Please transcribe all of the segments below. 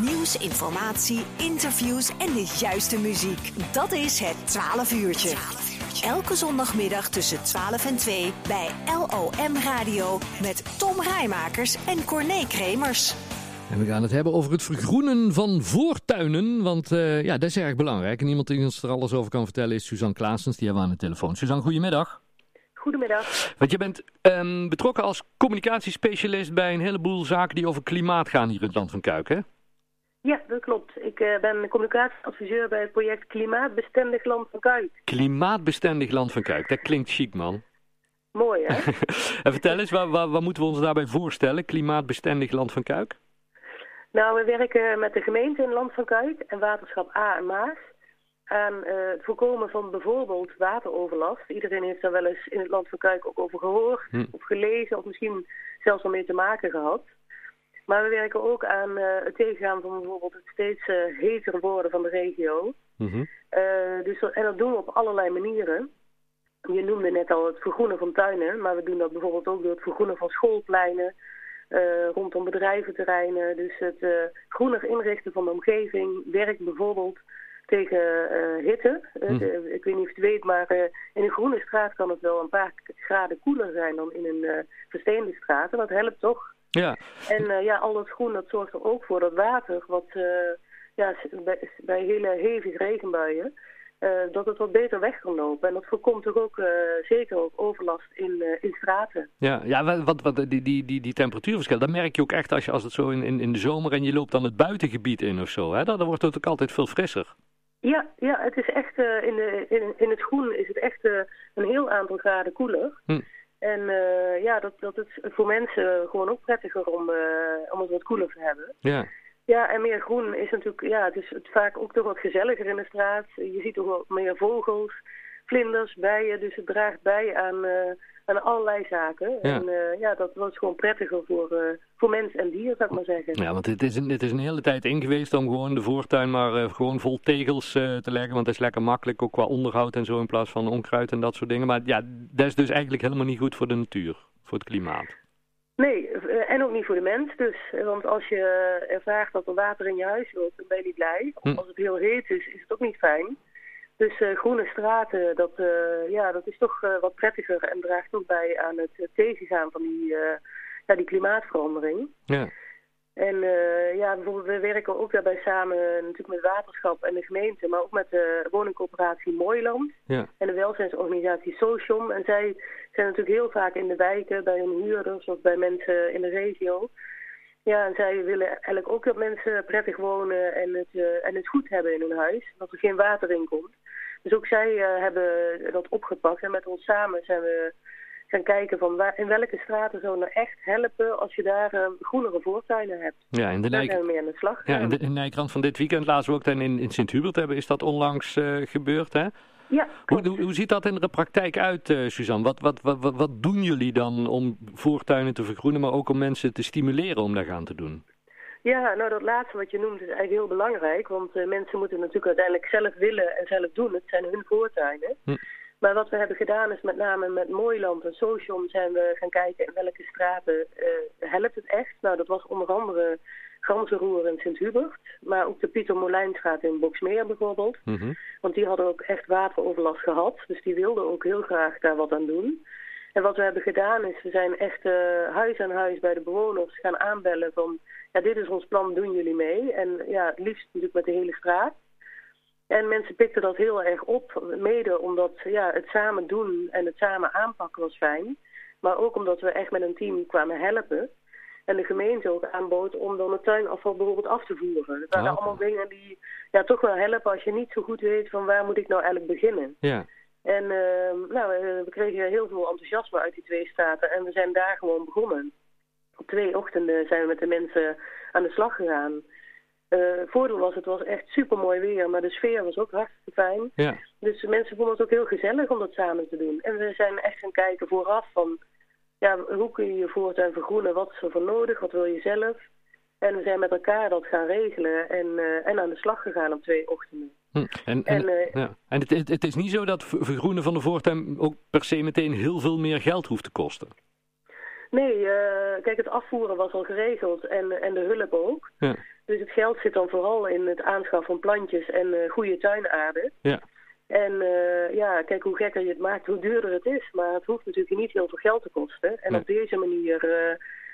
Nieuws, informatie, interviews en de juiste muziek. Dat is het 12 uurtje. Elke zondagmiddag tussen 12 en 2 bij LOM Radio met Tom Rijmakers en Corné Kremers. En we gaan het hebben over het vergroenen van voortuinen, want uh, ja, dat is erg belangrijk. En iemand die ons er alles over kan vertellen is Suzanne Klaasens, die hebben we aan de telefoon. Suzanne, goedemiddag. Goedemiddag. Want je bent um, betrokken als communicatiespecialist bij een heleboel zaken die over klimaat gaan hier in het Land van Kuik, hè? Ja, dat klopt. Ik uh, ben communicatieadviseur bij het project Klimaatbestendig Land van Kuik. Klimaatbestendig Land van Kuik, dat klinkt chic, man. Mooi, hè? en vertel eens, waar, waar, waar moeten we ons daarbij voorstellen, Klimaatbestendig Land van Kuik? Nou, we werken met de gemeente in Land van Kuik en waterschap A en Maas aan uh, het voorkomen van bijvoorbeeld wateroverlast. Iedereen heeft daar wel eens in het Land van Kuik ook over gehoord hm. of gelezen of misschien zelfs al mee te maken gehad. Maar we werken ook aan uh, het tegengaan van bijvoorbeeld het steeds uh, heter worden van de regio. Mm -hmm. dus, en dat doen we op allerlei manieren. Je noemde net al het vergroenen van tuinen, maar we doen dat bijvoorbeeld ook door het vergroenen van schoolpleinen, uh, rondom bedrijventerreinen. Dus het uh, groener inrichten van de omgeving werkt bijvoorbeeld tegen uh, hitte. Mm. ik weet niet of je het weet, maar in een groene straat kan het wel een paar graden koeler zijn dan in een versteende straat. En dat helpt toch. Ja. En ja, al dat groen dat zorgt er ook voor dat water, wat ja, bij, bij hele hevige regenbuien, uh, dat het wat beter weg kan lopen. En dat voorkomt toch ook uh, zeker ook overlast in, uh, in straten. Ja, ja wat, wat, die, die, die, die temperatuurverschil, dat merk je ook echt als, je, als het zo in, in, in de zomer en je loopt dan het buitengebied in of zo. Hè? Dan, dan wordt het ook altijd veel frisser. Ja, ja het is echt, in, de, in, in het groen is het echt een heel aantal graden koeler. Hm. En ja, dat, dat is voor mensen gewoon ook prettiger om, om het wat koeler te hebben. Ja. Ja, en meer groen is natuurlijk, ja, het is het vaak ook toch wat gezelliger in de straat. Je ziet toch wat meer vogels, vlinders, bijen, dus het draagt bij aan, uh, aan allerlei zaken. Ja. En uh, ja, dat was gewoon prettiger voor, uh, voor mens en dier, zou ik maar zeggen. Ja, want het is, een, het is een hele tijd in geweest om gewoon de voortuin maar gewoon vol tegels te leggen. Want dat is lekker makkelijk, ook qua onderhoud en zo, in plaats van onkruid en dat soort dingen. Maar ja, dat is dus eigenlijk helemaal niet goed voor de natuur, voor het klimaat. Nee, en ook niet voor de mens dus. Want als je ervaart dat er water in je huis loopt, dan ben je niet blij. Of als het heel heet is, is het ook niet fijn. Dus uh, groene straten, dat, uh, ja, dat is toch uh, wat prettiger en draagt ook bij aan het tegengaan van die, ja, die klimaatverandering. Ja. En ja, bijvoorbeeld, we werken ook daarbij samen natuurlijk met waterschap en de gemeente, maar ook met de woningcoöperatie Mooiland ja. en de welzijnsorganisatie Socium. En zij zijn natuurlijk heel vaak in de wijken, bij hun huurders of bij mensen in de regio. Ja, en zij willen eigenlijk ook dat mensen prettig wonen en het, uh, en het goed hebben in hun huis, dat er geen water in komt. Dus ook zij uh, hebben dat opgepakt en met ons samen zijn we gaan kijken van waar, in welke straten zou nou echt helpen als je daar uh, groenere voortuinen hebt. Ja, in de daar zijn we mee aan de slag. Ja, in de, in Nijkrand van dit weekend laten we ook dan in, in Sint-Hubert hebben, is dat onlangs uh, gebeurd, hè? Ja, hoe, hoe, hoe, ziet dat in de praktijk uit, uh, Suzanne? Wat, wat, wat, wat doen jullie dan om voortuinen te vergroenen, maar ook om mensen te stimuleren om daar gaan te doen? Ja, nou dat laatste wat je noemt is eigenlijk heel belangrijk. Want uh, mensen moeten natuurlijk uiteindelijk zelf willen en zelf doen. Het zijn hun voortuinen. Hm. Maar wat we hebben gedaan is met name met Mooiland en Socium zijn we gaan kijken in welke straten uh, helpt het echt. Nou, dat was onder andere Ganzenroer in Sint-Hubert. Maar ook de Pieter Molijnstraat in Boksmeer bijvoorbeeld. Mm -hmm. Want die hadden ook echt wateroverlast gehad. Dus die wilden ook heel graag daar wat aan doen. En wat we hebben gedaan is, we zijn echt uh, huis aan huis bij de bewoners gaan aanbellen van... Ja, dit is ons plan, doen jullie mee? En ja, het liefst natuurlijk met de hele straat. En mensen pikten dat heel erg op, mede omdat ja, het samen doen en het samen aanpakken was fijn. Maar ook omdat we echt met een team kwamen helpen. En de gemeente ook aanbood om dan het tuinafval bijvoorbeeld af te voeren. Dat waren allemaal dingen die ja, toch wel helpen als je niet zo goed weet van waar moet ik nou eigenlijk beginnen. Ja, En uh, nou, we, we kregen heel veel enthousiasme uit die twee straten en we zijn daar gewoon begonnen. Op twee ochtenden zijn we met de mensen aan de slag gegaan. Uh, voordeel was, het was echt super mooi weer, maar de sfeer was ook hartstikke fijn. ja. Dus mensen vonden het ook heel gezellig om dat samen te doen. En we zijn echt gaan kijken vooraf van, ja, hoe kun je je voortuin vergroenen? Wat is er voor nodig? Wat wil je zelf? En we zijn met elkaar dat gaan regelen en, uh, en aan de slag gegaan op twee ochtenden. Hm. En, en, En, eh, ja. en het, het, het is niet zo dat ver- vergroenen van de voortuin ook per se meteen heel veel meer geld hoeft te kosten. Nee, uh, kijk, het afvoeren was al geregeld en, en de hulp ook. Ja. Dus het geld zit dan vooral in het aanschaf van plantjes en uh, goede tuinaarde. Ja. En uh, ja, kijk, hoe gekker je het maakt, hoe duurder het is. Maar het hoeft natuurlijk niet heel veel geld te kosten. En Nee. op deze manier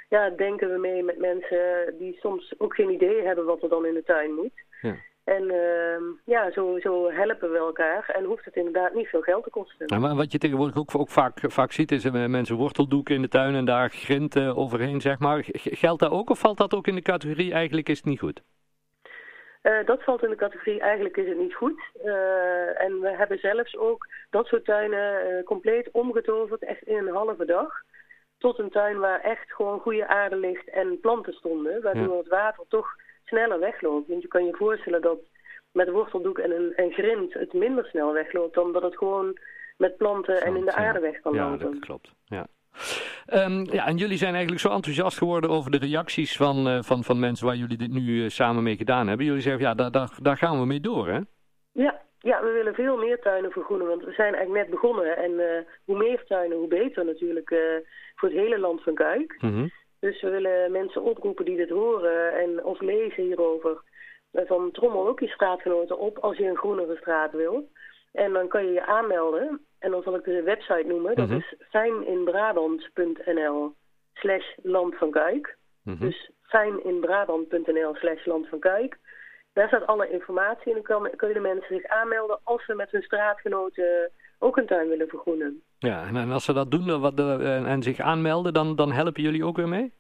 ja, denken we mee met mensen die soms ook geen idee hebben wat er dan in de tuin moet. Ja. En uh, ja, zo, zo helpen we elkaar en hoeft het inderdaad niet veel geld te kosten. Nou, maar wat je tegenwoordig ook, ook vaak, vaak ziet, is uh, mensen worteldoeken in de tuin en daar grind uh, overheen, zeg maar. Geldt dat ook of valt dat ook in de categorie eigenlijk is het niet goed? Uh, dat valt in de categorie eigenlijk is het niet goed. Uh, en we hebben zelfs ook dat soort tuinen uh, compleet omgetoverd, echt in een halve dag. Tot een tuin waar echt gewoon goede aarde ligt en planten stonden. Waardoor ja. het water toch sneller wegloopt. Want je kan je voorstellen dat met worteldoek en een en grind het minder snel wegloopt dan dat het gewoon met planten en in de aarde ja. weg kan ja, lopen. dat klopt. Ja. Um, ja, en jullie zijn eigenlijk zo enthousiast geworden over de reacties van, uh, van, van mensen waar jullie dit nu uh, samen mee gedaan hebben. Jullie zeggen, ja, daar, daar, daar gaan we mee door, hè? Ja, ja, we willen veel meer tuinen vergroenen, want we zijn eigenlijk net begonnen. En uh, hoe meer tuinen, hoe beter natuurlijk voor het hele land van Kuik. Mm -hmm. Dus we willen mensen oproepen die dit horen en of lezen hierover. Van trommel ook je straatgenoten op als je een groenere straat wil. En dan kan je je aanmelden. En dan zal ik de website noemen. Dat Mhm. is fijninbrabant.nl slash land van Kuik. Mhm. Dus fijninbrabant.nl slash land van Kuik. Daar staat alle informatie en dan kunnen de mensen zich aanmelden als ze met hun straatgenoten ook een tuin willen vergroenen. Ja, en, als ze dat doen wat, uh, en, en zich aanmelden, dan, dan helpen jullie ook weer mee?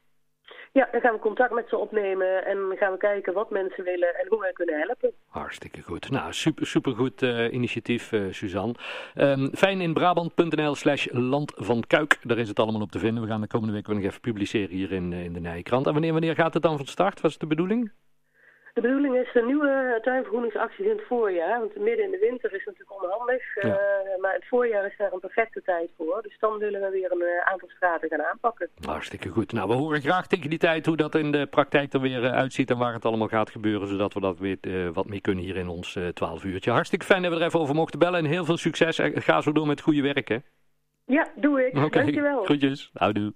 Ja, dan gaan we contact met ze opnemen en gaan we kijken wat mensen willen en hoe wij kunnen helpen. Hartstikke goed. Nou, super, supergoed uh, initiatief, uh, Suzanne. Um, fijninbrabant.nl slash land van Kuik. Daar is het allemaal op te vinden. We gaan de komende week weer nog even publiceren hier in, in de Nijkrant. En wanneer, wanneer gaat het dan van start? Wat is de bedoeling? De bedoeling is een nieuwe tuinvergroeningsacties in het voorjaar. Want midden in de winter is het natuurlijk onhandig. Ja. Uh, maar het voorjaar is daar een perfecte tijd voor. Dus dan willen we weer een uh, aantal straten gaan aanpakken. Hartstikke goed. Nou, we horen graag tegen die tijd hoe dat in de praktijk er weer uh, uitziet en waar het allemaal gaat gebeuren. Zodat we dat weer wat mee kunnen hier in ons 12 uurtje. Hartstikke fijn dat we er even over mochten bellen. En heel veel succes. En ga zo door met goede werk, hè? Ja, doe ik. Okay. Dankjewel. Groetjes. Houdoe.